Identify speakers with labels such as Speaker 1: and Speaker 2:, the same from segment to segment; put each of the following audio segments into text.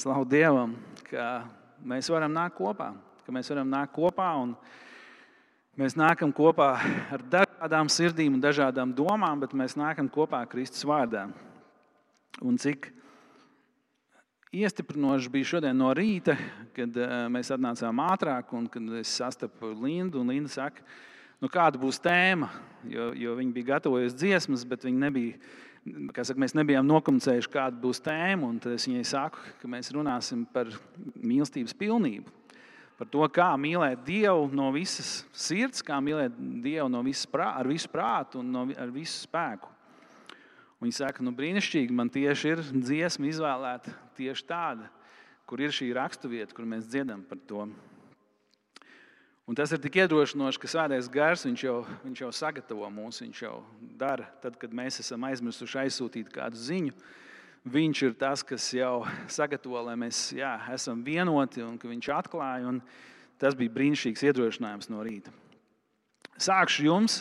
Speaker 1: Slavu Dievam, ka mēs varam nākt kopā, ka mēs varam nākt kopā un mēs nākam kopā ar dažādām sirdīm un dažādām domām, bet mēs nākam kopā Kristus vārdā. Un cik iestiprinoši bija šodien no rīta, kad eh, mēs atnācām ātrāk un kad es sastapu Lindu. Linda saka, nu, kāda būs tēma, jo, jo viņi bija gatavojuši dziesmas, bet viņi nebija Saka, mēs nebijām nokomunicējuši, kāda būs tēma. Es viņai saku, ka mēs runāsim par mīlestības pilnību. Par to, kā mīlēt Dievu no visas sirds, kā mīlēt Dievu no visas prā, ar visu prātu un no, ar visu spēku. Viņa saka, nu brīnišķīgi, man tieši ir dziesma izvēlēta tieši tāda, kur ir šī raksturvieta, kur mēs dziedam par to. Un tas ir tik iedrošinoši, ka svētais gars viņš jau, viņš jau sagatavo mūs, viņš jau dara. Tad, kad mēs esam aizmirsuši aizsūtīt kādu ziņu, viņš ir tas, kas jau sagatavo, lai mēs jā, esam vienoti un ka viņš atklāja. Tas bija brīnišķīgs iedrošinājums no rīta. Sākšu jums,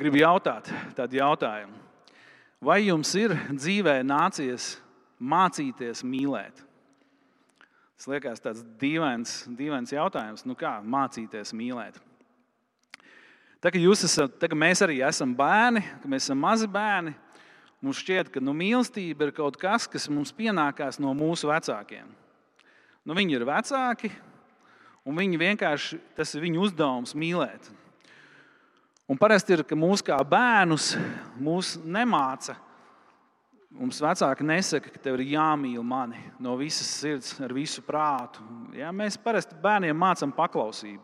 Speaker 1: gribu jautāt tādu jautājumu. Vai jums ir dzīvē nācies mācīties mīlēt? Tas liekas tāds dīvains, dīvains jautājums, nu kā mācīties mīlēt. Tagad, esat, tagad mēs arī esam bērni, kad mēs esam mazi bērni. Mums šķiet, ka nu, mīlestība ir kaut kas, kas mums pienākās no mūsu vecākiem. Nu, viņi ir vecāki, un viņi vienkārši tas ir viņu uzdevums mīlēt. Un parasti ir, ka mūsu kā bērnus mūs nemāca Mums vecāki nesaka, ka tev ir jāmīl mani no visas sirds, ar visu prātu. Ja? Mēs parasti bērniem mācām paklausību,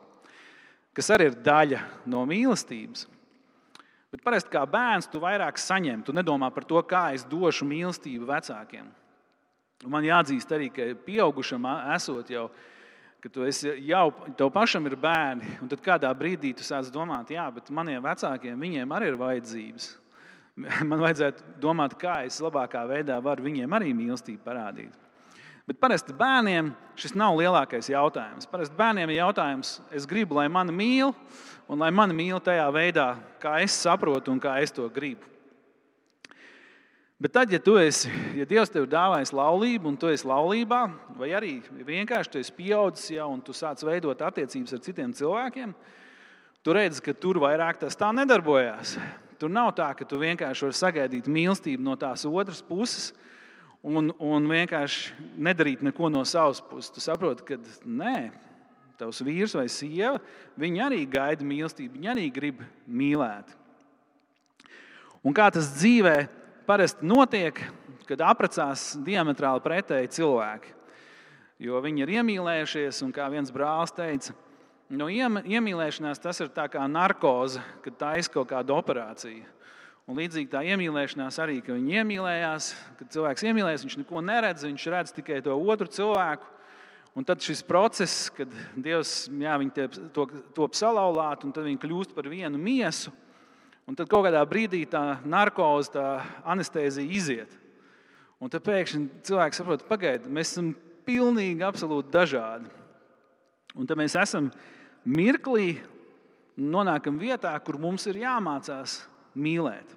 Speaker 1: kas arī ir daļa no mīlestības. Bet parasti kā bērns tu vairāk saņem, tu nedomā par to, kā es došu mīlestību vecākiem. Un man jāatzīst arī, ka pieaugušam esot jau, ka tu jau tev pašam ir bērni, un tad kādā brīdī tu sāc domāt, jā, bet maniem vecākiem viņiem arī ir vajadzības. man vajadzētu domāt, kā es labākā veidā varu viņiem arī mīlestību parādīt. Bet parasti bērniem šis nav lielākais jautājums. Parasti bērniem ir jautājums, es gribu, lai mani mīl, un lai mani mīl tajā veidā, kā es saprotu un kā es to gribu. Bet tad, ja, esi, ja Dievs tev ir dāvājis laulību, un tu esi laulībā, vai arī vienkārši tu esi pieaudzis jau un tu sāc veidot attiecības ar citiem cilvēkiem, tu redzi, ka tur vairāk tas tā nedarbojās. Tur nav tā, ka tu vienkārši vari sagaidīt mīlestību no tās otras puses un, un vienkārši nedarīt neko no savas puses. Tu saproti, ka nē, tavs vīrs vai sieva, viņi arī gaida mīlestību, viņi arī grib mīlēt. Un kā tas dzīvē parasti notiek, kad apprecās diametrāli pretēji cilvēki. Jo viņi ir iemīlējušies, un kā viens brālis teica, No iemīlēšanās tas ir kā narkoze, kad taisa kaut kāda operācija. Un līdzīgi tā iemīlēšanās arī, ka viņi iemīlējās, kad cilvēks iemīlējas, viņš neko neredz, viņš redz tikai to otru cilvēku. Un tad šis process, kad Dievs jā, to top salauzāt, un tad viņi kļūst par vienu miesu, un tad kaut kādā brīdī tā narkoze, tā anestēzija iziet. Un tad pēkšņi cilvēks saprot, pagaidi, mēs esam pilnīgi, absolūti dažādi. Un tad mēs esam mirklī nonākam vietā, kur mums ir jāmācās mīlēt.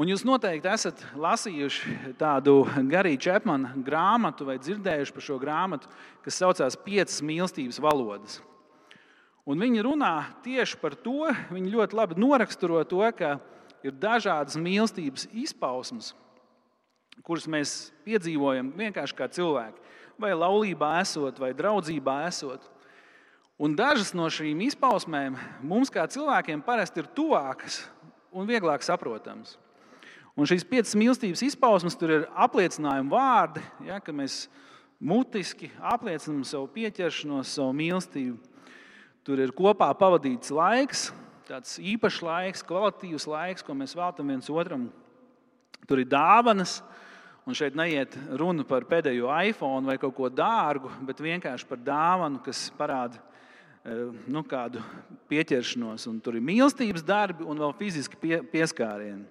Speaker 1: Un jūs noteikti esat lasījuši tādu garīgu Čepmana grāmatu vai dzirdējuši par šo grāmatu, kas saucās Piecas mīlestības valodas. Un viņi runā tieši par to, viņi ļoti labi noraksturo to, ka ir dažādas mīlestības izpausmes, kuras mēs piedzīvojam vienkārši kā cilvēki vai laulībā esot, vai draudzībā esot. Un dažas no šīm izpausmēm mums, kā cilvēkiem, parasti ir tuvākas un vieglāk saprotamas. Un šīs piecas mīlestības izpausmes tur ir apliecinājuma vārdi, ja, ka mēs mutiski apliecinām savu pieķeršanos, savu mīlestību. Tur ir kopā pavadīts laiks, tāds īpašs laiks, kvalitīvs laiks, ko mēs veltam viens otram. Tur ir dāvanas, Un šeit neiet runa par pēdējo iPhone vai kaut ko dārgu, bet vienkārši par dāvanu, kas parāda nu, kādu pieķeršanos. Un tur ir mīlestības darbi un vēl fiziski pie, pieskārieni.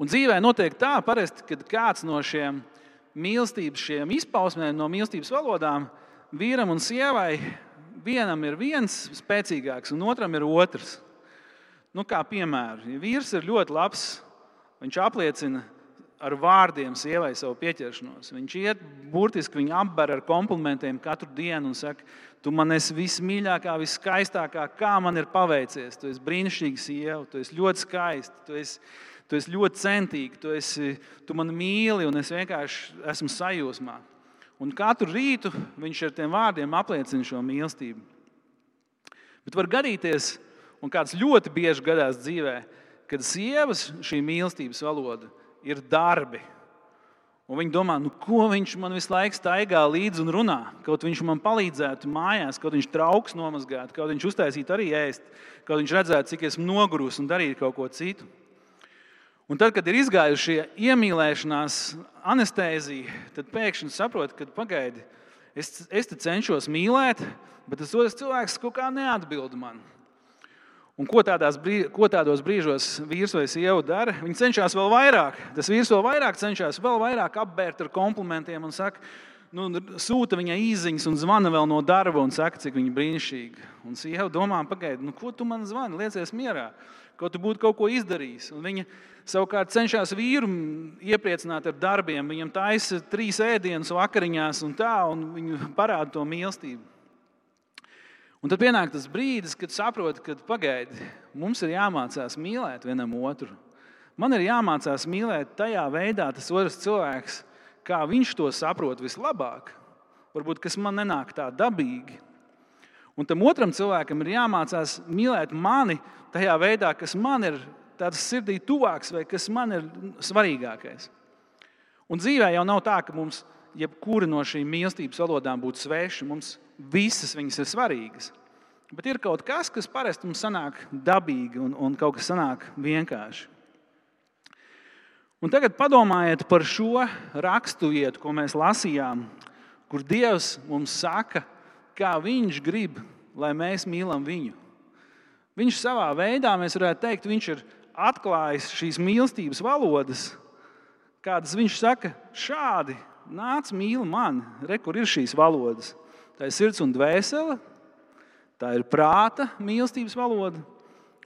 Speaker 1: Un dzīvē notiek tā, parasti, kad kāds no šiem mīlestības šiem izpausmēm, no mīlestības valodām, vīram un sievai, vienam ir viens spēcīgāks, un otram ir otrs. Nu, kā piemēram, ja vīrs ir ļoti labs, viņš apliecina ar vārdiem sievai savu pieķeršanos. Viņš iet burtiski viņu apber ar komplimentiem katru dienu un saka, tu man esi vismīļākā, viskaistākā, kā man ir paveicies. Tu esi brīnišķīga sieva, tu esi ļoti skaista, tu esi, tu esi ļoti centīga, tu, esi, tu man mīli un es vienkārši esmu sajūsmā. Un katru rītu viņš ar tiem vārdiem apliecina šo mīlestību. Bet var gadīties, un kāds ļoti bieži gadās dzīvē, kad sievas šī mīlestības valoda ir darbi. Un viņi domā, nu, ko viņš man visu laiku staigā līdzi un runā. Kaut viņš man palīdzētu mājās, kaut viņš trauks nomazgātu, kaut viņš uztaisītu arī ēst, kaut viņš redzētu, cik esmu noguris un darītu kaut ko citu. Un tad, kad ir izgājusi šī iemīlēšanās anestēzija, tad pēkšņi saprot, ka pagaidi, es, es cenšos mīlēt, bet tas otrs cilvēks kaut kā neatbild man. Un ko, brīž, ko tādos brīžos vīrs vai sieva dara? Viņi cenšas vēl vairāk. Tas vīrs vēl vairāk cenšas vēl vairāk apbērt ar komplimentiem un saka, nu, sūta viņai īsiņas un zvana vēl no darba un saka, cik viņa brīnišķīga. Un sieva domā, pagaidi, nu, ko tu man zvani, liecies mierā, ko tu būtu kaut ko izdarījis. Un viņa Savukārt cenšas vīru iepriecināt ar darbiem. Viņam taisa trīs ēdienas vakariņās un tā, un viņi parāda to mīlestību. Un tad pienāk tas brīdis, kad saproti, ka pagaidi, mums ir jāmācās mīlēt vienam otru. Man ir jāmācās mīlēt tajā veidā, tas otrs cilvēks, kā viņš to saprot vislabāk. Varbūt kas man nenāk tā dabīgi. Un tam otram cilvēkam ir jāmācās mīlēt mani tajā veidā, kas man ir tāds sirdī tuvāks vai kas man ir svarīgākais. Un dzīvē jau nav tā, ka mums jebkura no šīm mīlestības valodām būtu sveša. Mums visas viņas ir svarīgas. Bet ir kaut kas, kas parasti mums sanāk dabīgi un, un kaut kas sanāk vienkārši. Un tagad padomājiet par šo rakstu vietu, ko mēs lasījām, kur Dievs mums saka, kā Viņš grib, lai mēs mīlam viņu. Viņš savā veidā, mēs varētu teikt, viņš ir atklājis šīs mīlestības valodas, kādas viņš saka, šādi nāc, mīli mani, re, kur ir šīs valodas. Tā ir sirds un dvēsele, tā ir prāta mīlestības valoda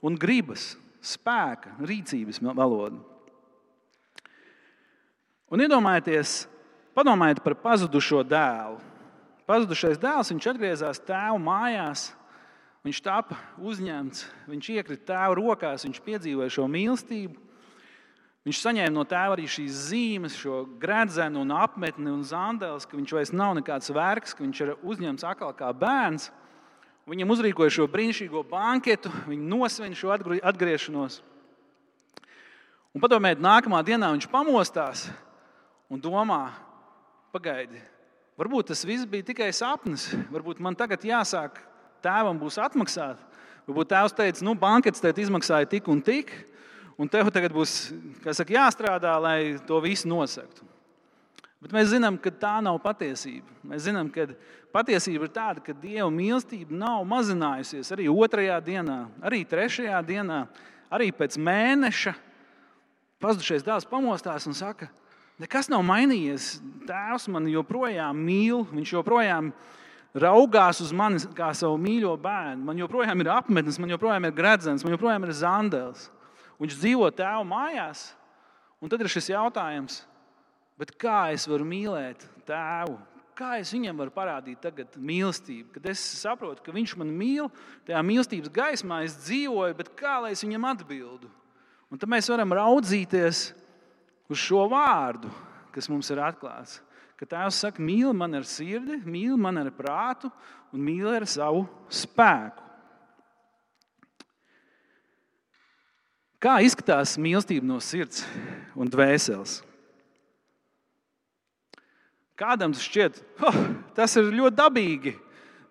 Speaker 1: un gribas, spēka, rīcības valoda. Un iedomājieties, padomājiet par pazudušo dēlu. Pazudušais dēls, viņš atgriezās tēva mājās, Viņš tika uzņemts, viņš iekrita tēva rokās, viņš piedzīvoja šo mīlestību. Viņš saņēma no tēva arī šīs zīmes, šo gredzenu, un apmetni un zandēlis, ka viņš vairs nav nekāds vergs, ka viņš ir uzņemts atkal kā bērns. Viņam uzrīkoja šo brīnišķīgo banketu, viņa nosvin šo atgriešanos. Un padomājiet, nākamā dienā viņš pamostās un domā, pagaidi, varbūt tas viss bija tikai sapnis, varbūt man tagad jāsāk tēvam būs atmaksāta. Varbūt tēvs teica, nu, bankets tev izmaksāja tik un tik, un tev tagad būs saka, jāstrādā, lai to visu nosaktu. Bet mēs zinām, ka tā nav patiesība. Mēs zinām, ka patiesība ir tāda, ka Dieva mīlestība nav mazinājusies arī otrajā dienā, arī trešajā dienā, arī pēc mēneša. Pazudušais dēls pamostās un saka, nekas nav mainījies. Tēvs man joprojām mīl, viņš joprojām raugās uz mani kā savu mīļo bērnu. Man joprojām ir apmetnis, man joprojām ir gredzens, man joprojām ir zandels. Viņš dzīvo tēva mājās. Un tad ir šis jautājums, kā es varu mīlēt tēvu? Kā es viņam varu parādīt tagad mīlestību? Kad es saprotu, ka viņš man mīl, tajā mīlestības gaismā es dzīvoju, bet kā lai es viņam atbildu? Un tad mēs varam raudzīties uz šo vārdu, kas mums ir atklāts ka Tēvs saka, mīli man ar sirdi, mīli man ar prātu un mīli ar savu spēku. Kā izskatās mīlestība no sirds un dvēseles? Kādam tas šķiet, oh, tas ir ļoti dabīgi.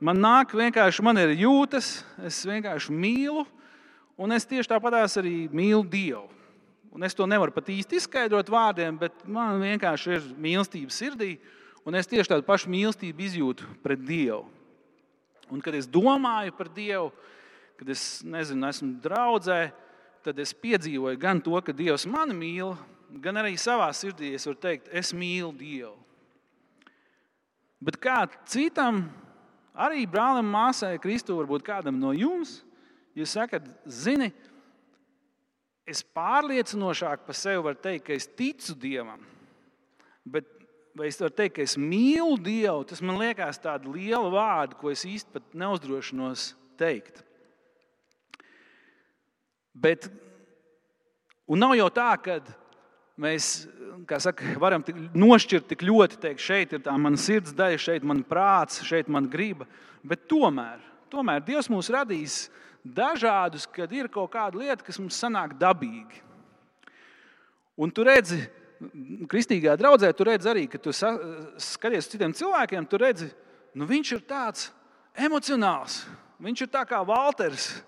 Speaker 1: Man nāk vienkārši, man ir jūtas, es vienkārši mīlu, un es tieši tāpat arī mīlu Dievu. Un es to nevaru pat īsti izskaidrot vārdiem, bet man vienkārši ir mīlestība sirdī. Un es tieši tādu pašu mīlestību izjūtu pret Dievu. Un, kad es domāju par Dievu, kad es nezinu, esmu draudzē, tad es piedzīvoju gan to, ka Dievs mani mīl, gan arī savā sirdī es varu teikt, es mīlu Dievu. Bet kā citam, arī brālim, māsai, Kristu, varbūt kādam no jums, jūs sakat, zini, es pārliecinošāk par sevi varu teikt, ka es ticu Dievam. Bet vai es varu teikt, ka es mīlu Dievu, tas man liekas tāda liela vārda, ko es īsti neuzdrošinos teikt. Bet, nav jau tā, ka mēs saka, varam tik, nošķirt tik ļoti, teikt, šeit ir tā mana sirds daļa, šeit ir mans prāts, šeit ir mana griba. Bet tomēr, tomēr Dievs mūs radīs dažādus, kad ir kaut kāda lieta, kas mums sanāk dabīgi. Un tu redzi, kristīgā draudzē, tu redzi arī, ka tu skaties uz citiem cilvēkiem, tu redzi, nu viņš ir tāds emocionāls. Viņš ir tā kā Walters,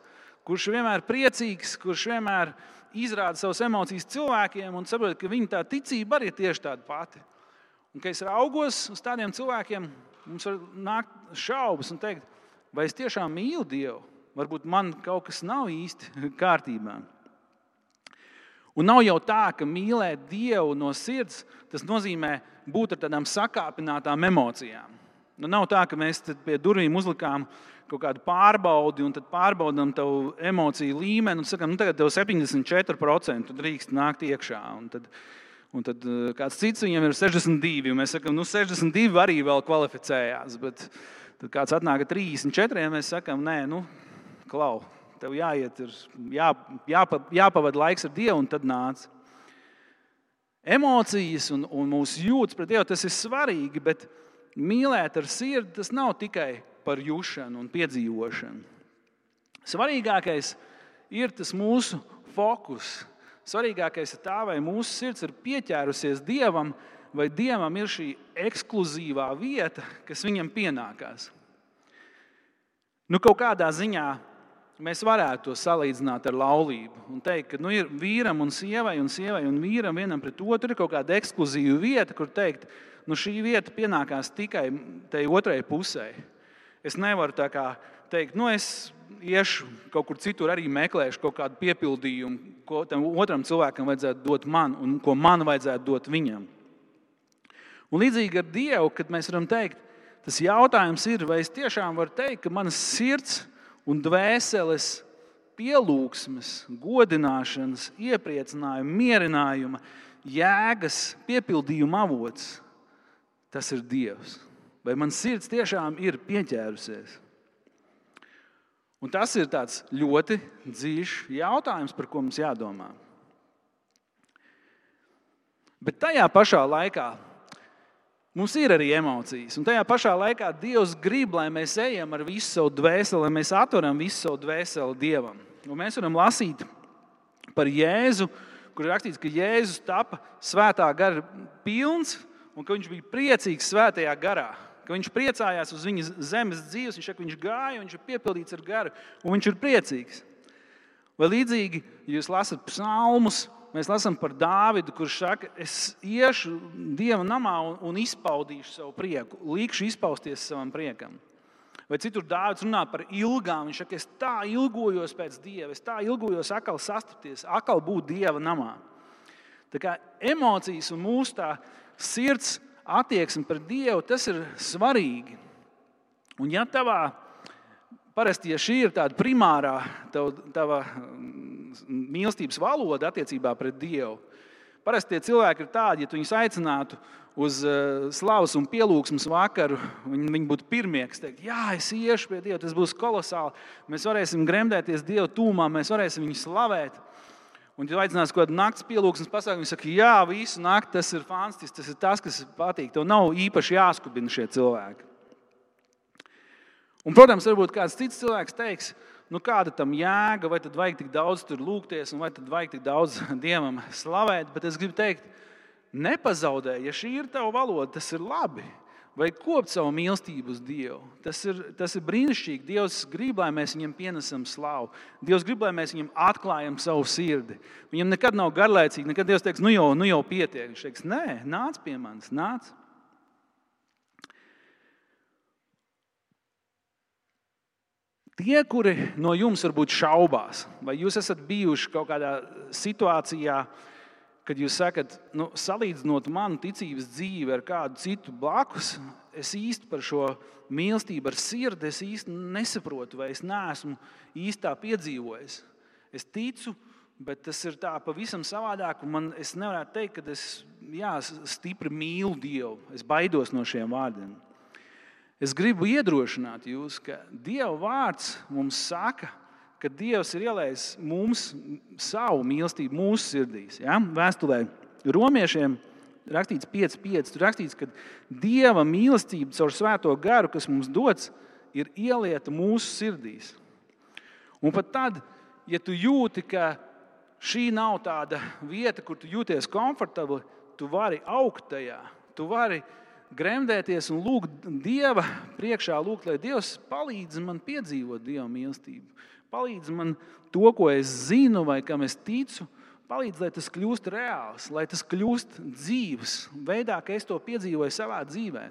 Speaker 1: kurš vienmēr priecīgs, kurš vienmēr izrāda savas emocijas cilvēkiem un saprot, ka viņa tā ticība arī ir tieši tāda pati. Un, kad es raugos uz tādiem cilvēkiem, mums var nākt šaubas un teikt, vai es tiešām mīlu Dievu. Varbūt man kaut kas nav īsti kārtībā. Un nav jau tā, ka mīlēt Dievu no sirds, tas nozīmē būt ar tādām sakāpinātām emocijām. Nu, nav tā, ka mēs pie durvīm uzlikām kaut kādu pārbaudi un tad pārbaudām tavu emociju līmeni un sakām, nu, tagad tev 74% drīkst nākt iekšā. Un tad, un tad eh, kāds cits viņam ir 62, un mēs sakām, nu, 62 arī vēl kvalificējās. Bet tad kāds atnāk ar 34, un mēs sakām, nē, nu, klau, tev jāiet, ir, jā, jāpa, jāpavada laiks ar Dievu, un tad nāc. Emocijas un, un mūsu jūtas pret Dievu tas ir svarīgi, bet mīlēt ar sirdi tas nav tikai par jušanu un piedzīvošanu. Svarīgākais ir tas mūsu fokus. Svarīgākais ir tā, vai mūsu sirds ir pieķērusies Dievam, vai Dievam ir šī ekskluzīvā vieta, kas viņam pienākās. Nu, kaut kādā ziņā mēs varētu to salīdzināt ar laulību un teikt, ka nu, ir vīram un sievai, un sievai un vīram vienam pret otru ir kaut kāda ekskluzīva vieta, kur teikt, nu, šī vieta pienākās tikai tai otrai pusē. Es nevaru tā kā teikt, nu, es iešu kaut kur citur, arī meklēšu kaut kādu piepildījumu, ko tam otram cilvēkam vajadzētu dot man un ko man vajadzētu dot viņam. Un līdzīgi ar Dievu, kad mēs varam teikt, tas jautājums ir, vai es tiešām varu teikt, ka manas sirds un dvēseles pielūgsmes, godināšanas, iepriecinājuma, mierinājuma, jēgas, piepildījuma avots, tas ir Dievs. Vai man sirds tiešām ir pieķērusies? Un tas ir ļoti dziļš jautājums, par ko mums jādomā. Bet tajā pašā laikā Mums ir arī emocijas, un tajā pašā laikā Dievs grib, lai mēs ejam ar visu savu dvēseli, lai mēs atveram visu savu dvēseli Dievam. Un mēs varam lasīt par Jēzu, kur ir rakstīts, ka Jēzus tapa svētā gara pilns un ka viņš bija priecīgs svētajā garā. Ka viņš priecājās uz viņa zemes dzīves, viņš, saka, viņš gāja, viņš ir piepildīts ar garu, un viņš ir priecīgs. Vai līdzīgi, ja jūs lasat psalmus, mēs lasām par Dāvidu, kurš saka, es iešu Dieva namā un, un izpaudīšu savu prieku, likšu izpausties savam priekam. Vai citur Dārvids runā par ilgām. Viņš saka, es tā ilgojos pēc Dieva, es tā ilgojos atkal sastapties, atkal būt Dieva namā. Tā kā emocijas un mūsu sirds attieksme pret Dievu, tas ir svarīgi. Un ja tavā Parasti, ja šī ir tāda primārā tava, tava mīlestības valoda attiecībā pret Dievu, parasti tie cilvēki ir tādi, ja tu viņus aicinātu uz uh, slavas un pielūgsmes vakaru, viņi, viņi būtu pirmie, kas teikt, jā, es iešu pie Dieva, tas būs kolosāli. Mēs varēsim gremdēties Dieva tūmā, mēs varēsim viņu slavēt. Un, ja aicinās kaut kādu naktas pielūgsmes pasākumu, viņi saka, jā, visu nakti tas ir fantastisks, tas ir tas, kas patīk. Tev nav īpaši jāskubina šie cilvēki. Un, protams, varbūt kāds cits cilvēks teiks, nu kāda tam jēga, vai tad vajag tik daudz tur lūgties, vai tad vajag tik daudz dievam slavēt. Bet es gribu teikt, nepazaudē, ja šī ir tava valoda, tas ir labi. Vai kopt savu mīlestību uz Dievu. Tas ir, tas ir brīnišķīgi. Dievs grib, lai mēs viņam pienesam slavu. Dievs grib, lai mēs viņam atklājam savu sirdi. Viņam nekad nav garlaicīgi, nekad Dievs teiks, nu jau, nu jau pietiek. Viņš teiks, nē, nāc pie manis, nāc. Tie, kuri no jums varbūt šaubās, vai jūs esat bijuši kaut kādā situācijā, kad jūs sakat, nu, salīdzinot manu ticības dzīvi ar kādu citu blakus, es īsti par šo mīlestību ar sirdi nesaprotu, vai es neesmu īstā piedzīvojis. Es ticu Bet tas ir tā pavisam savādāk. Man, es nevaru teikt, ka es jā, stipri mīlu Dievu. Es baidos no šiem vārdiem. Es gribu iedrošināt jūs, ka Dieva vārds mums saka, ka Dievs ir ielējis mums savu mīlestību mūsu sirdīs. Ja? Vēstulē romiešiem rakstīts 5,5. Tur rakstīts, ka Dieva mīlestība caur svēto garu, kas mums dots, ir ielieta mūsu sirdīs. Un pat tad, ja tu jūti, ka šī nav tāda vieta, kur tu jūties komfortabli, tu vari augt tajā. Tu vari gremdēties un lūgt Dieva priekšā, lūgt, lai Dievs palīdz man piedzīvot Dieva mīlestību. Palīdz man to, ko es zinu, vai kam es ticu, palīdz, lai tas kļūst reāls, lai tas kļūst dzīves, veidā, kā es to piedzīvoju savā dzīvē.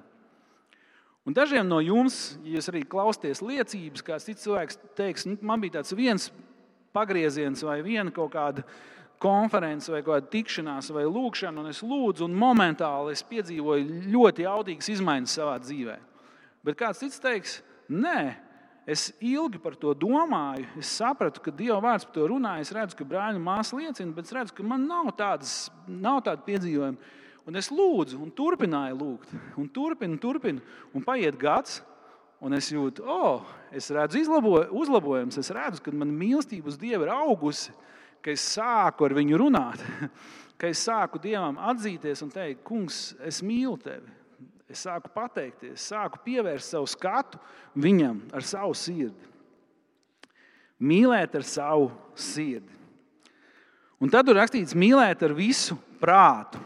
Speaker 1: Un dažiem no jums, ja jūs arī klausāties liecības, kāds cits cilvēks teiks, nu, man bija tāds viens pagrieziens vai viena kaut kāda konference vai kāda tikšanās vai lūkšana, un es lūdzu, un momentāli es piedzīvoju ļoti jaudīgas izmaiņas savā dzīvē. Bet kāds cits teiks, nē, Es ilgi par to domāju. Es sapratu, ka Dieva vārds par to runā. Es redzu, ka brāļa māsa liecina, bet es redzu, ka man nav, tādas, nav tāda piedzīvojuma. Un es lūdzu, un turpināju lūgt, un turpinu, turpinu, un paiet gads. Un es jūtu, oh, es redzu izlabo, uzlabojumus, es redzu, ka mana mīlestība uz Dievu ir augusi, ka es sāku ar viņu runāt, ka es sāku Dievam atzīties un teikt, Kungs, es mīlu tevi. Es sāku pateikties, sāku pievērst savu skatu viņam ar savu sirdi. Mīlēt ar savu sirdi. Un tad tur rakstīts, mīlēt ar visu prātu.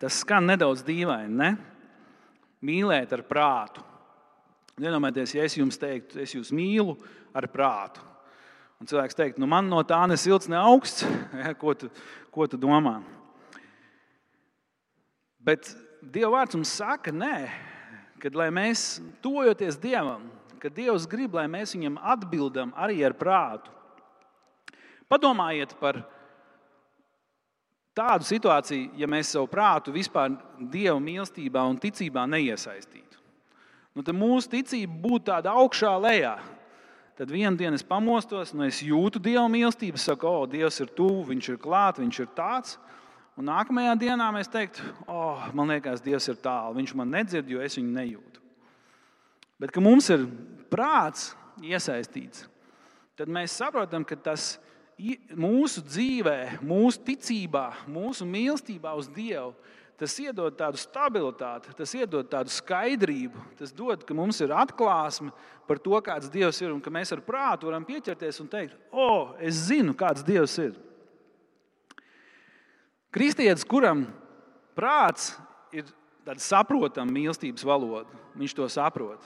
Speaker 1: Tas skan nedaudz dīvaini, ne? Mīlēt ar prātu. Iedomājieties, ja es jums teiktu, es jūs mīlu ar prātu. Un cilvēks teikt, nu man no tā ne silts, ne augsts. Ko tu, ko tu domā? Bet Dieva vārds mums saka, nē, kad mēs tojoties Dievam, kad Dievs grib, lai mēs viņam atbildam arī ar prātu. Padomājiet par tādu situāciju, ja mēs savu prātu vispār Dieva mīlestībā un ticībā neiesaistītu. Nu, tad mūsu ticība būtu tāda augšā lejā. Tad vienā dienā es pamostos, un es jūtu Dieva mīlestību, saku, o, Dievs ir tuvu, Viņš ir klāts, Viņš ir tāds. Un nākamajā dienā mēs teiktu, oh, man liekas, Dievs ir tālu. Viņš man nedzird, jo es viņu nejūtu. Bet, ka mums ir prāts iesaistīts, tad mēs saprotam, ka tas mūsu dzīvē, mūsu ticībā, mūsu mīlestībā uz Dievu, tas iedod tādu stabilitāti, tas iedod tādu skaidrību. Tas dod, ka mums ir atklāsme par to, kāds Dievs ir, un ka mēs ar prātu varam pieķerties un teikt, o, oh, es zinu, kāds Dievs ir. Kristietis, kuram prāts ir tāda saprotama mīlestības valoda, viņš to saprot.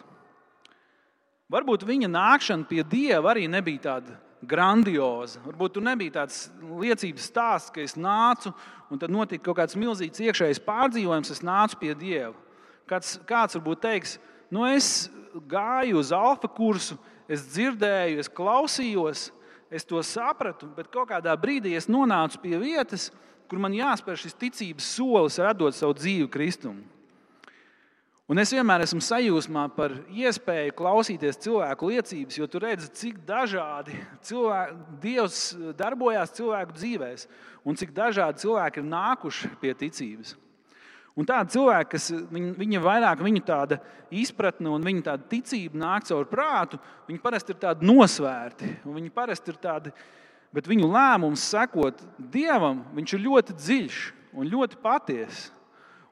Speaker 1: Varbūt viņa nākšana pie Dieva arī nebija tāda grandioza. Varbūt tur nebija tāds liecības stāsts, ka es nācu un tad notika kaut kāds milzīgs iekšējs pārdzīvojums, es nācu pie Dieva. Kāds, kāds varbūt teiks, nu es gāju uz alfa kursu, es dzirdēju, es klausījos, es to sapratu, bet kaut kādā brīdī es nonācu pie vietas, kur man jāspēr šis ticības solis, radot savu dzīvi Kristum. Un es vienmēr esmu sajūsmā par iespēju klausīties cilvēku liecības, jo tu redzi, cik dažādi cilvēki, Dievs darbojās cilvēku dzīvēs, un cik dažādi cilvēki ir nākuši pie ticības. Un tādi cilvēki, kas viņa, vairāk viņa tāda izpratne un viņa tāda ticība nāk caur prātu, viņi parasti ir tādi nosvērti. Viņi parasti ir tādi bet viņu lēmums sekot Dievam, viņš ir ļoti dziļš un ļoti patiess.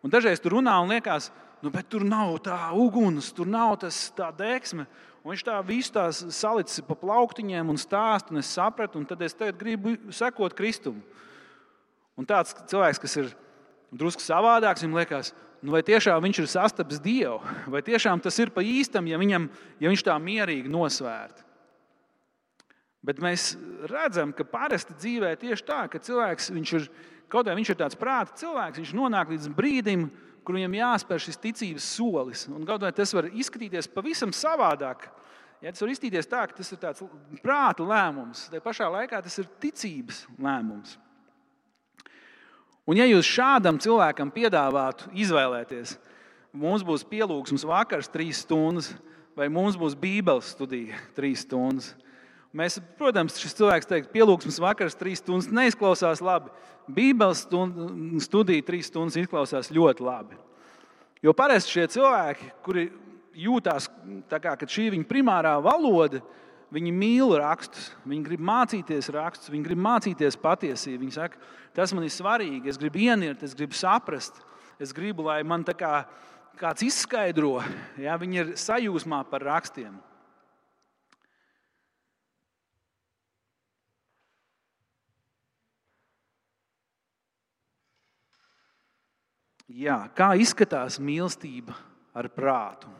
Speaker 1: Un dažreiz tur runā un liekas, nu, bet tur nav tā uguns, tur nav tas tā deksme. Un viņš tā visu tās salicis pa plauktiņiem un stāst, un es sapratu, un tad es tagad gribu sekot Kristum. Un tāds cilvēks, kas ir drusku savādāks, viņam liekas, nu, vai tiešām viņš ir sastapis Dievu, vai tiešām tas ir pa īstam, ja, viņam, ja viņš tā mierīgi nosvērt. Bet mēs redzam, ka parasti dzīvē tieši tā, ka cilvēks ir kaut kā viņš ir tāds prāta cilvēks, viņš nonāk līdz brīdim, kur viņam jāspēr šis ticības solis. Un kaut kā tas var izskatīties pavisam savādāk. Ja tas var izskatīties tā, ka tas ir tāds prāta lēmums, tad pašā laikā tas ir ticības lēmums. Un ja jūs šādam cilvēkam piedāvātu izvēlēties, mums būs pielūgsmes vakars trīs stundas, vai mums būs Bībeles studija trīs stundas, Mēs, protams, šis cilvēks teikt, pielūgsmes vakars trīs stundas neizklausās labi. Bībeles studija trīs stundas izklausās ļoti labi. Jo parasti šie cilvēki, kuri jūtās, kā, ka šī ir viņa primārā valoda, viņi mīl rakstus, viņi grib mācīties rakstus, viņi grib mācīties patiesību. Viņi saka, tas man ir svarīgi, es gribu ienirt, es gribu saprast, es gribu, lai man kā, kāds izskaidro, ja viņi ir sajūsmā par rakstiem. Jā, kā izskatās mīlestība ar prātu?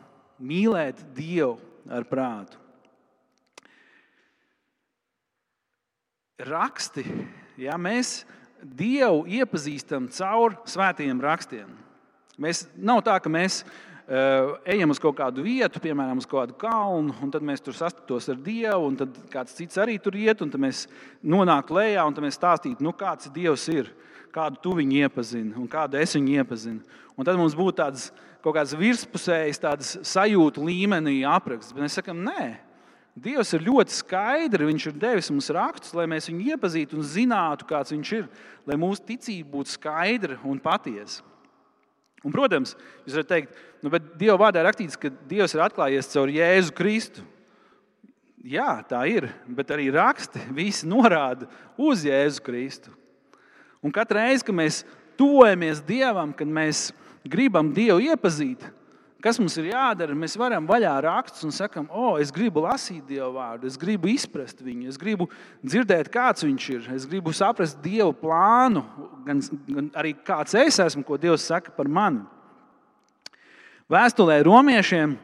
Speaker 1: Mīlēt Dievu ar prātu. Raksti, ja mēs Dievu iepazīstam caur svētajiem rakstiem. Mēs, nav tā, ka mēs uh, ejam uz kaut kādu vietu, piemēram, uz kādu kalnu, un tad mēs tur sastapamies ar Dievu, un tad kāds cits arī tur iet, un tad mēs nonākam lejā, un mēs stāstītu, nu, kāds Dievs ir kādu tu viņu iepazini un kādu es viņu iepazinu. Un tad mums būtu tāds kaut kāds virspusējs, tāds sajūtu līmenī apraksts. Bet mēs sakām, nē, Dievs ir ļoti skaidrs. Viņš ir devis mums rakstus, lai mēs viņu iepazītu un zinātu, kāds viņš ir, lai mūsu ticība būtu skaidra un patiesa. Un, protams, jūs varat teikt, nu, bet Dieva vārdā ir rakstīts, ka Dievs ir atklājies caur Jēzu Kristu. Jā, tā ir, bet arī raksti visi norāda uz Jēzu Kristu. Un katru reizi, kad mēs tuvojamies Dievam, kad mēs gribam Dievu iepazīt, kas mums ir jādara, mēs varam vaļā rakstus un sakam, o, es gribu lasīt Dievu vārdu, es gribu izprast viņu, es gribu dzirdēt, kāds viņš ir, es gribu saprast Dievu plānu, gan, gan arī kāds es esmu, ko Dievs saka par mani. Vēstulē romiešiem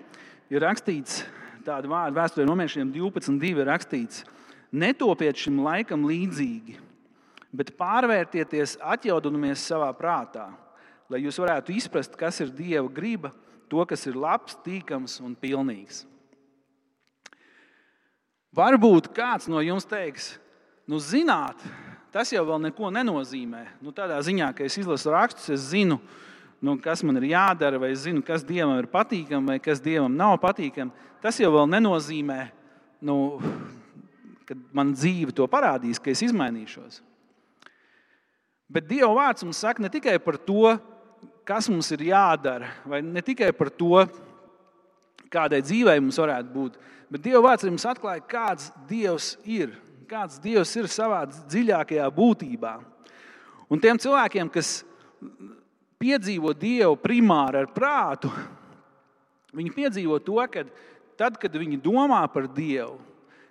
Speaker 1: ir rakstīts tādu vārdu, vēsturē romiešiem 12.2 ir rakstīts: Netopiet šim laikam līdzīgi bet pārvērtieties, atjaunoties savā prātā, lai jūs varētu izprast, kas ir Dieva griba, to, kas ir labs, tīkams un pilnīgs. Varbūt kāds no jums teiks, nu, zināt, tas jau neko nenozīmē. Nu, tādā ziņā, ka es izlasu rakstus, es zinu, nu, kas man ir jādara, vai es zinu, kas Dievam ir patīkami, vai kas Dievam nav patīkami. Tas jau nenozīmē, nu, ka man dzīve to parādīs, ka es izmainīšos. Bet Dieva vārds mums saka ne tikai par to, kas mums ir jādara, vai ne tikai par to, kādai dzīvei mums varētu būt, bet Dieva vārds mums atklāja, kāds Dievs ir, kāds Dievs ir savā dziļākajā būtībā. Un tiem cilvēkiem, kas piedzīvo Dievu primāri ar prātu, viņi piedzīvo to, ka tad, kad viņi domā par Dievu,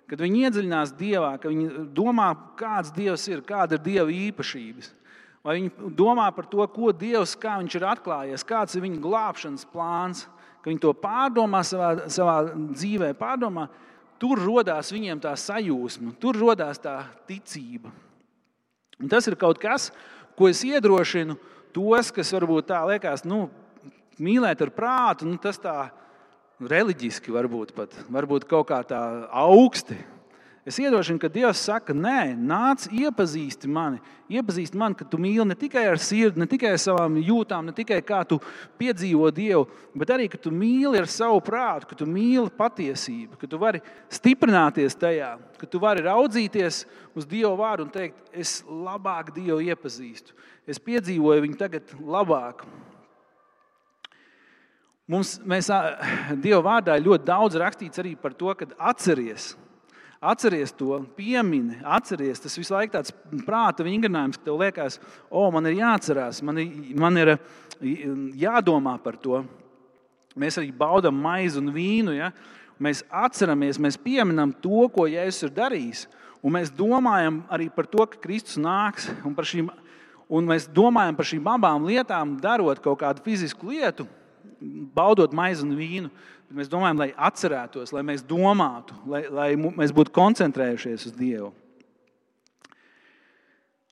Speaker 1: kad viņi iedziļinās Dievā, kad viņi domā, kāds Dievs ir, kāda ir Dieva īpašības, Vai viņi domā par to, ko Dievs ir atklājies, kāds ir viņa glābšanas plāns, ka viņi to pārdomā savā, savā dzīvē, pārdomā, tur radās viņiem tā sajūsma, tur radās tā ticība. Un tas ir kaut kas, ko es iedrošinu tos, kas varbūt tā liekas, nu, mīlēt ar prātu, nu, tas tā reliģiski varbūt pat, varbūt kaut kā tā augsti Es iedošanu, ka Dievs saka, nē, nāc, iepazīsti mani. Iepazīsti mani, ka tu mīli ne tikai ar sirdi, ne tikai ar savām jūtām, ne tikai kā tu piedzīvo Dievu, bet arī, ka tu mīli ar savu prātu, ka tu mīli patiesību, ka tu vari stiprināties tajā, ka tu vari raudzīties uz Dieva vārdu un teikt, es labāk Dievu iepazīstu. Es piedzīvoju viņu tagad labāk. Mums, mēs, Dieva vārdā ļoti daudz rakstīts arī par to, ka atcerieties Atceries to, piemini, atceries. Tas visu laiku tāds prāta vingrinājums, ka tev liekas, o, man ir jāatcerās, man ir, man ir jādomā par to. Mēs arī baudām maizi un vīnu. Ja? Mēs atceramies, mēs pieminam to, ko Jēzus ir darījis. Un mēs domājam arī par to, ka Kristus nāks. Un, šīm, un mēs domājam par šīm abām lietām, darot kaut kādu fizisku lietu, baudot maizi un vīnu. Bet mēs domājam, lai atcerētos, lai mēs domātu, lai, lai mēs būtu koncentrējušies uz Dievu.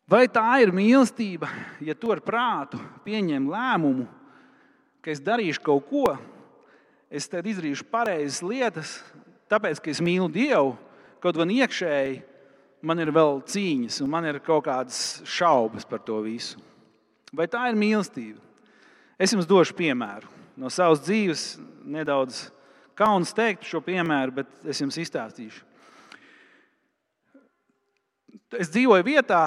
Speaker 1: Vai tā ir mīlestība, ja tu ar prātu pieņem lēmumu, ka es darīšu kaut ko, es tad izdarīšu pareizas lietas, tāpēc, ka es mīlu Dievu, kaut gan iekšēji man ir vēl cīņas, un man ir kaut kādas šaubas par to visu. Vai tā ir mīlestība? Es jums došu piemēru no savas dzīves nedaudz kauns teikt šo piemēru, bet es jums izstāstīšu. Es dzīvoju vietā,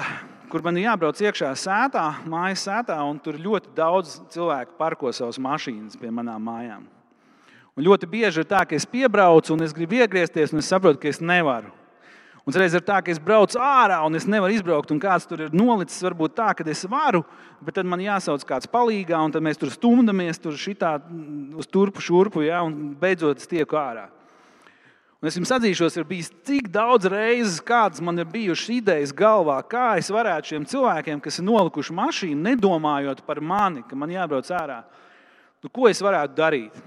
Speaker 1: kur man jābrauc iekšā sētā, mājas sētā, un tur ļoti daudz cilvēku parko savas mašīnas pie manām mājām. Un ļoti bieži ir tā, ka es piebraucu un es gribu iegriezties, un es saprotu, ka es nevaru. Un reiz ir tā, ka es braucu ārā un es nevaru izbraukt, un kāds tur ir nolicis, varbūt tā, ka es varu, bet tad man jāsauc kāds palīgā, un tad mēs tur stumdamies tur šitā, uz turpu, šurpu, ja, un beidzot es tieku ārā. Un es jums atzīšos, ir bijis tik daudz reizes, kādas man ir bijušas idejas galvā, kā es varētu šiem cilvēkiem, kas ir nolikuši mašīnu, nedomājot par mani, ka man jābrauc ārā, nu, ko es varētu darīt.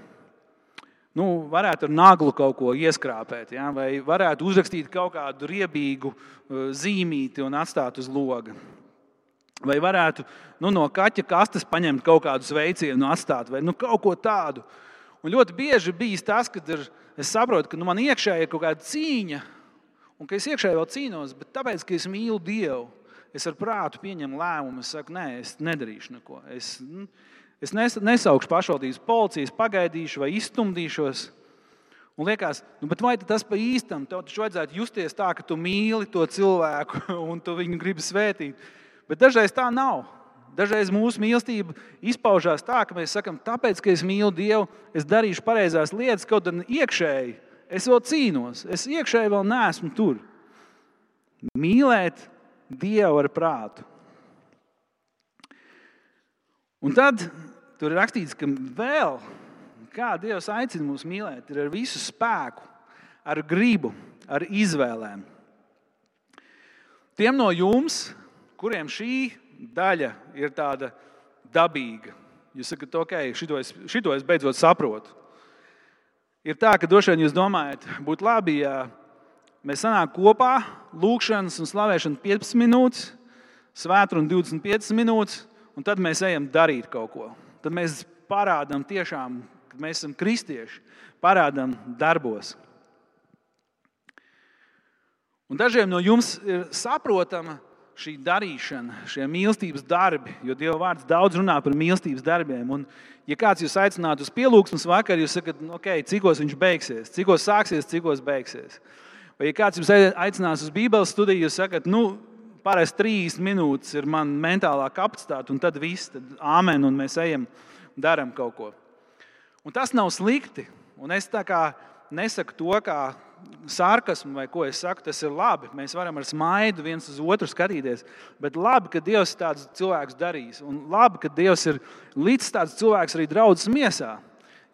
Speaker 1: Nu, varētu ar naglu kaut ko ieskrāpēt, ja? vai varētu uzrakstīt kaut kādu riebīgu uh, zīmīti un atstāt uz loga. Vai varētu nu, no kaķa kastes paņemt kaut kādu sveicienu, atstāt vai nu, kaut ko tādu. Un ļoti bieži bijis tas, kad ir es saprotu, ka nu, man iekšā ir kaut kāda cīņa, un ka es iekšā vēl cīnos, bet tāpēc, ka es mīlu Dievu, es ar prātu pieņemu lēmumu. Es saku, nē, es nedarīšu neko. Es, es nesaukšu pašvaldības policijas, pagaidīšu vai izstumdīšos. Un liekas, nu, vai tas pa īstam? Tev taču vajadzētu justies tā, ka tu mīli to cilvēku un tu viņu gribi svētīt. Bet dažreiz tā nav. Dažreiz mūsu mīlestība izpaužās tā, ka mēs sakām, tāpēc, ka es mīlu Dievu, es darīšu pareizās lietas, kaut gan iekšēji es vēl cīnos, es iekšēji vēl neesmu tur. Mīlēt Dievu ar prātu. Un tad tur ir rakstīts, ka vēl kā Dievs aicina mūs mīlēt, ir ar visu spēku, ar gribu, ar izvēlēm. Tiem no jums, kuriem šī daļa ir tāda dabīga. Jūs sakat, ok, šito es, šito es beidzot saprotu. Ir tā, ka droši vien jūs domājat, būtu labi, ja mēs sanāktu kopā, lūkšanas un slavēšana 15 minūtes, svētru un 25 minūtes, un tad mēs ejam darīt kaut ko. Tad mēs parādām tiešām, ka mēs esam kristieši, parādām darbos. Un dažiem no jums ir saprotama šī darīšana, šie mīlestības darbi, jo Dieva vārds daudz runā par mīlestības darbiem. Un, ja kāds jūs aicinātu uz pielūgsmes vakaru, jūs sakat, nu, ok, cikos viņš beigsies, cikos sāksies, cikos beigsies. Vai ja kāds jums aicinās uz Bībeles studiju, jūs sakat, nu, parasti trīs minūtes ir mana mentālā kapacitāte, un tad viss, tad āmen, un mēs ejam, darām kaut ko. Un tas nav slikti. Un es tā kā nesaku to, kā sarkasmu vai ko es saku, tas ir labi. Mēs varam ar smaidu viens uz otru skatīties. Bet labi, ka Dievs tādus cilvēkus darīs. Un labi, ka Dievs ir līdz tāds cilvēks arī draudzes miesā.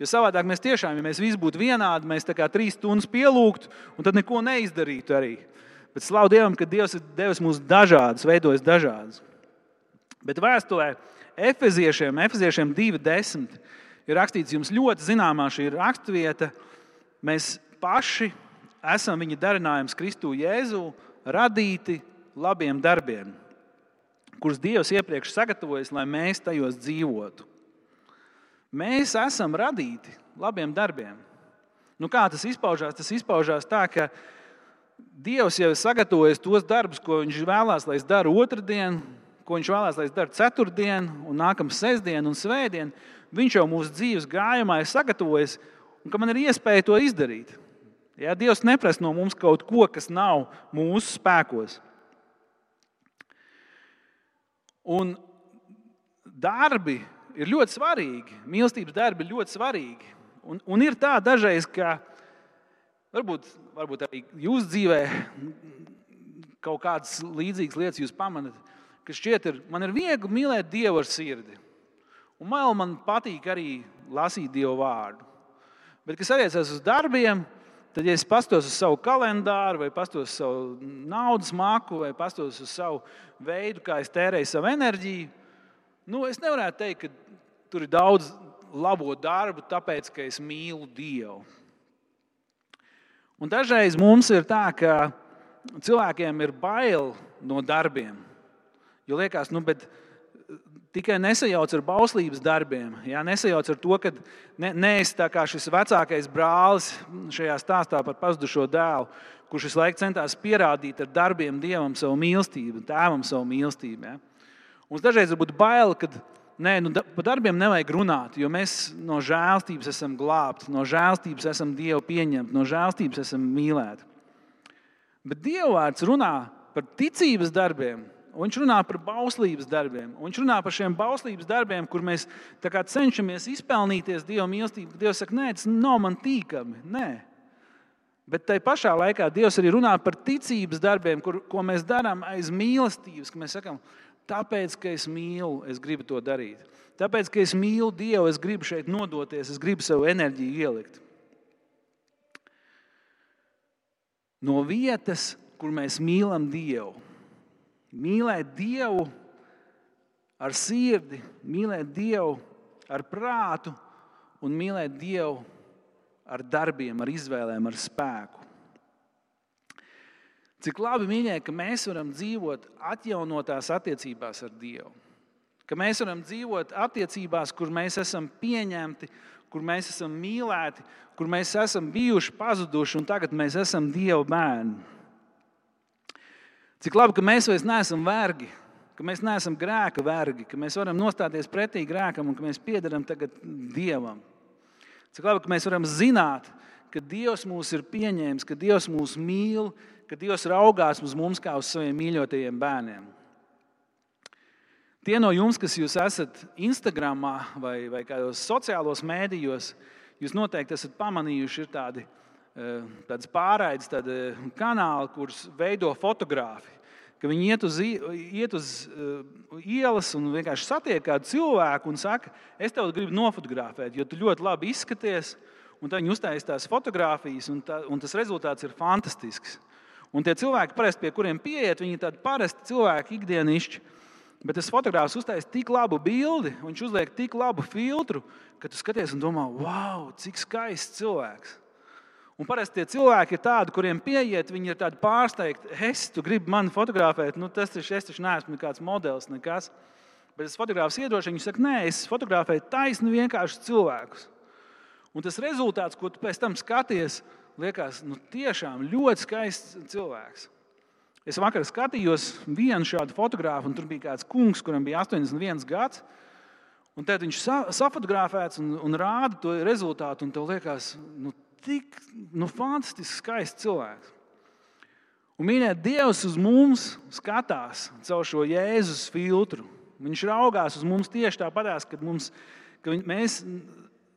Speaker 1: Jo savādāk mēs tiešām, ja mēs visi būtu vienādi, mēs tā kā trīs stundas pielūgtu un tad neko neizdarītu arī. Bet slavu Dievam, ka Dievs ir devis mums dažādas, veidojis dažādas. Bet vēstulē Efeziešiem, Efeziešiem 2.10 ir rakstīts, jums ļoti zināmā šī raksturvieta. Mēs paši esam viņa darinājums Kristu Jēzu, radīti labiem darbiem, kurus Dievs iepriekš sagatavojis, lai mēs tajos dzīvotu. Mēs esam radīti labiem darbiem. Nu, kā tas izpaužās? Tas izpaužās tā, ka Dievs jau ir sagatavojis tos darbus, ko Viņš vēlās, lai es daru otrdien, ko Viņš vēlās, lai es daru ceturtdien, un nākamā sestdien un svētdien. Viņš jau mūsu dzīves gājumā ir sagatavojis, un ka man ir iespēja to izdarīt. Ja, Dievs neprasa no mums kaut ko, kas nav mūsu spēkos. Un darbi ir ļoti svarīgi. Mīlestības darbi ir ļoti svarīgi. Un, un ir tā dažreiz, ka varbūt, varbūt arī jūsu dzīvē kaut kādas līdzīgas lietas jūs pamanāt, ka šķiet, ir, man ir viegli mīlēt Dievu ar sirdi. Un man, man patīk arī lasīt Dievu vārdu. Bet, kas attiecas uz darbiem, Tad, ja es pastos uz savu kalendāru, vai pastos uz savu naudas māku, vai pastos uz savu veidu, kā es tērēju savu enerģiju, nu, es nevaru teikt, ka tur ir daudz labo darbu, tāpēc, ka es mīlu Dievu. Un dažreiz mums ir tā, ka cilvēkiem ir bail no darbiem. Jo liekas, nu, tikai nesajauc ar bauslības darbiem. Jā, nesajauc ar to, ka ne, neesi tā kā šis vecākais brālis šajā stāstā par pazudušo dēlu, kurš visu laiku centās pierādīt ar darbiem dievam savu mīlestību, tēvam savu mīlestību. Jā. Mums dažreiz ir bail, ka nē, nu, par darbiem nevajag runāt, jo mēs no žēlstības esam glābti, no žēlstības esam Dievu pieņemti, no žēlstības esam mīlēti. Bet Dieva vārds runā par ticības darbiem, viņš runā par bauslības darbiem. Viņš runā par šiem bauslības darbiem, kur mēs cenšamies izpelnīties Dieva mīlestību. Dievs saka, nē, tas nav man tīkami. Nē. Bet tajā pašā laikā Dievs arī runā par ticības darbiem, kur, ko mēs darām aiz mīlestības. Mēs sakām, tāpēc, ka es mīlu, es gribu to darīt. Tāpēc, ka es mīlu Dievu, es gribu šeit nodoties, es gribu savu enerģiju ielikt. No vietas, kur mēs mīlam Dievu, mīlēt Dievu ar sirdi, mīlēt Dievu ar prātu un mīlēt Dievu ar darbiem, ar izvēlēm, ar spēku. Cik labi mīļie, ka mēs varam dzīvot atjaunotās attiecībās ar Dievu ka mēs varam dzīvot attiecībās, kur mēs esam pieņemti, kur mēs esam mīlēti, kur mēs esam bijuši pazuduši un tagad mēs esam Dieva bērni. Cik labi, ka mēs vairs neesam vergi, ka mēs neesam grēka vergi, ka mēs varam nostāties pretī grēkam un ka mēs piedaram tagad Dievam. Cik labi, ka mēs varam zināt, ka Dievs mūs ir pieņēmis, ka Dievs mūs mīl, ka Dievs raugās uz mums kā uz saviem mīļotajiem bērniem. Tie no jums, kas esat Instagram vai, vai kādos sociālos mēdījos, jūs noteikti esat pamanījuši, ir tādi eh, tādas pārraides tādi kanāli, kurus veido fotografi. Viņi iet uz, iet uz uh, ielas un vienkārši satiek kādu cilvēku un saka, es tevi gribu nofotografēt, jo tu ļoti labi izskaties. Un tad viņi uztaisīs tās fotogrāfijas, un, tā, un tas rezultāts ir fantastisks. Un tie cilvēki, parasti, pie kuriem pieiet, viņi ir tādi parasti cilvēki, ikdienišķi. Bet tas fotogrāfs uztaisīja tik labu bildi, viņš uzliek tik labu filtru, ka tu skaties un domā, wow, cik skaists cilvēks. Un parasti tie cilvēki ir tādi, kuriem pieiet, viņi ir tādi pārsteigti. Es, tu gribi mani fotografēt, nu, tas taču, es taču neesmu nekāds modelis, nekas. Bet es fotografs iedošu, viņš saka, nē, es fotografēju taisnu vienkārši cilvēkus. Un tas rezultāts, ko tu pēc tam skaties, liekas, nu, tiešām ļoti skaists cilvēks. Es vakar skatījos vienu šādu fotogrāfu, un tur bija kāds kungs, kuram bija 81 gads. Un tad viņš sa safotografēts un, un rāda to rezultātu, un tev liekas, nu, tik nu, fantastiski skaists cilvēks. Un mīļā, Dievs uz mums skatās caur šo Jēzus filtru. Viņš raugās uz mums tieši tāpatās, kad mums, ka mēs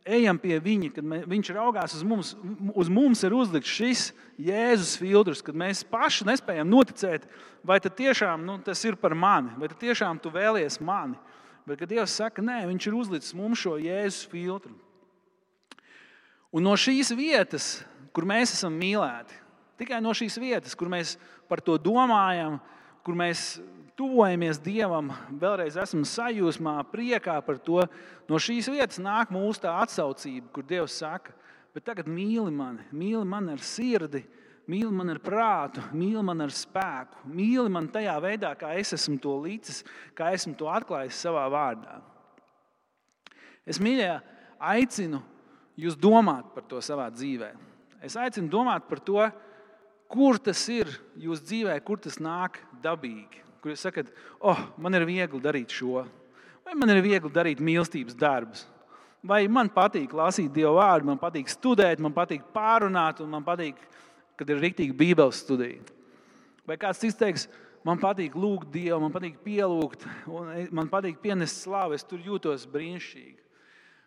Speaker 1: ejam pie viņa, kad mē, viņš raugās uz mums, uz mums ir uzlikts šis Jēzus filtrs, kad mēs paši nespējam noticēt, vai tiešām nu, tas ir par mani, vai tiešām tu vēlies mani. Bet, kad Dievs saka, nē, viņš ir uzlicis mums šo Jēzus filtru. Un no šīs vietas, kur mēs esam mīlēti, tikai no šīs vietas, kur mēs par to domājam, kur mēs tuvojamies Dievam, vēlreiz esam sajūsmā, priekā par to. No šīs vietas nāk mūsu tā atsaucība, kur Dievs saka, bet tagad mīli mani, mīli mani ar sirdi, mīli mani ar prātu, mīli mani ar spēku, mīli mani tajā veidā, kā es esmu to līdzis, kā esmu to atklājis savā vārdā. Es mīļā aicinu jūs domāt par to savā dzīvē. Es aicinu domāt par to, kur tas ir jūsu dzīvē, kur tas nāk dabīgi kur jūs sakat, oh, man ir viegli darīt šo, vai man ir viegli darīt mīlestības darbus, vai man patīk lasīt Dieva vārdu, man patīk studēt, man patīk pārunāt, un man patīk, kad ir rīktīgi Bībeles studija. Vai kāds cits teiks, man patīk lūgt Dievu, man patīk pielūgt, man patīk pienest slavu, es tur jūtos brīnišķīgi.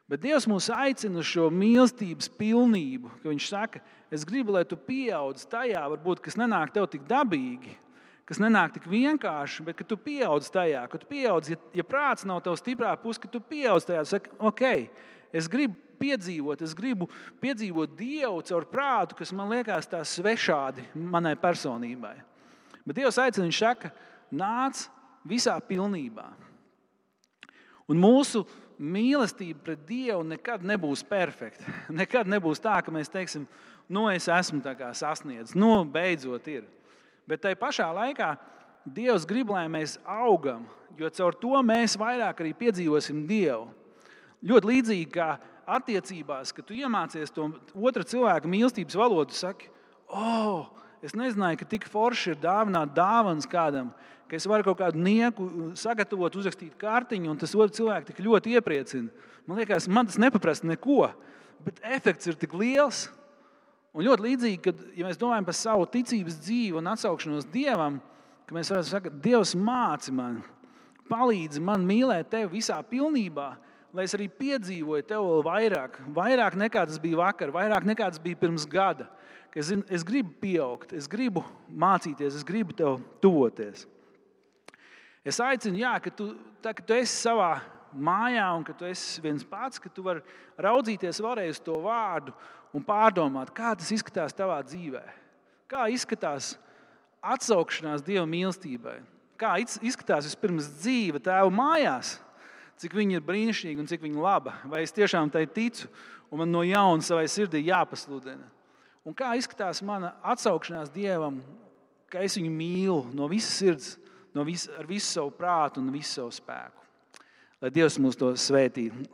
Speaker 1: Bet Dievs mūs aicina uz šo mīlestības pilnību, ka Viņš saka, es gribu, lai tu pieaudz tajā, varbūt, kas nenāk tev tik dabīgi, kas nenāk tik vienkārši, bet ka tu pieaudz tajā, ka tu pieaudz, ja, ja prāts nav tavs stiprā puse, ka tu pieaudz tajā. Saka, ok, es gribu piedzīvot, es gribu piedzīvot Dievu caur prātu, kas man liekas tā svešādi manai personībai. Bet Dievs aicina, viņš saka, nāc visā pilnībā. Un mūsu mīlestība pret Dievu nekad nebūs perfekta. Nekad nebūs tā, ka mēs teiksim, nu, es esmu sasniedzis, nu, beidzot ir. Bet tajā pašā laikā Dievs grib, lai mēs augam, jo caur to mēs vairāk arī piedzīvosim Dievu. Ļoti līdzīgi kā attiecībās, kad tu iemācies to otra cilvēka mīlestības valodu, saki, oh, es nezināju, ka tik forši ir dāvināt dāvanas kādam, ka es varu kaut kādu nieku sagatavot, uzrakstīt kārtiņu, un tas otrs cilvēks tik ļoti iepriecina. Man liekas, man tas nepaprasta neko, bet efekts ir tik liels. Un ļoti līdzīgi, kad ja mēs domājam par savu ticības dzīvi un atsaukšanos Dievam, ka mēs varētu teikt, Dievs māci man, palīdzi man mīlēt tevi visā pilnībā, lai es arī piedzīvoju tevi vēl vairāk, vairāk nekā tas bija vakar, vairāk nekā tas bija pirms gada. Es, zinu, es gribu pieaugt, es gribu mācīties, es gribu tev tuvoties. Es aicinu, jā, ka tu, tā, ka tu esi savā mājā un ka tu esi viens pats, ka tu vari raudzīties vēlreiz to vārdu un pārdomāt, kā tas izskatās tavā dzīvē. Kā izskatās atsaukšanās Dieva mīlestībai? Kā izskatās vispirms dzīve tēva mājās? Cik viņa ir brīnišķīga un cik viņa ir laba. Vai es tiešām tai ticu un man no jauna savai sirdī jāpasludina? Un kā izskatās mana atsaukšanās Dievam, ka es viņu mīlu no visas sirds, no vis, ar visu savu prātu un visu savu spēku? Lai Dievs mūs to svētītu.